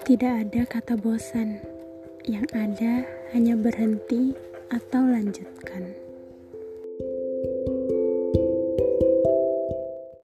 Tidak ada kata bosan, yang ada hanya berhenti atau lanjutkan.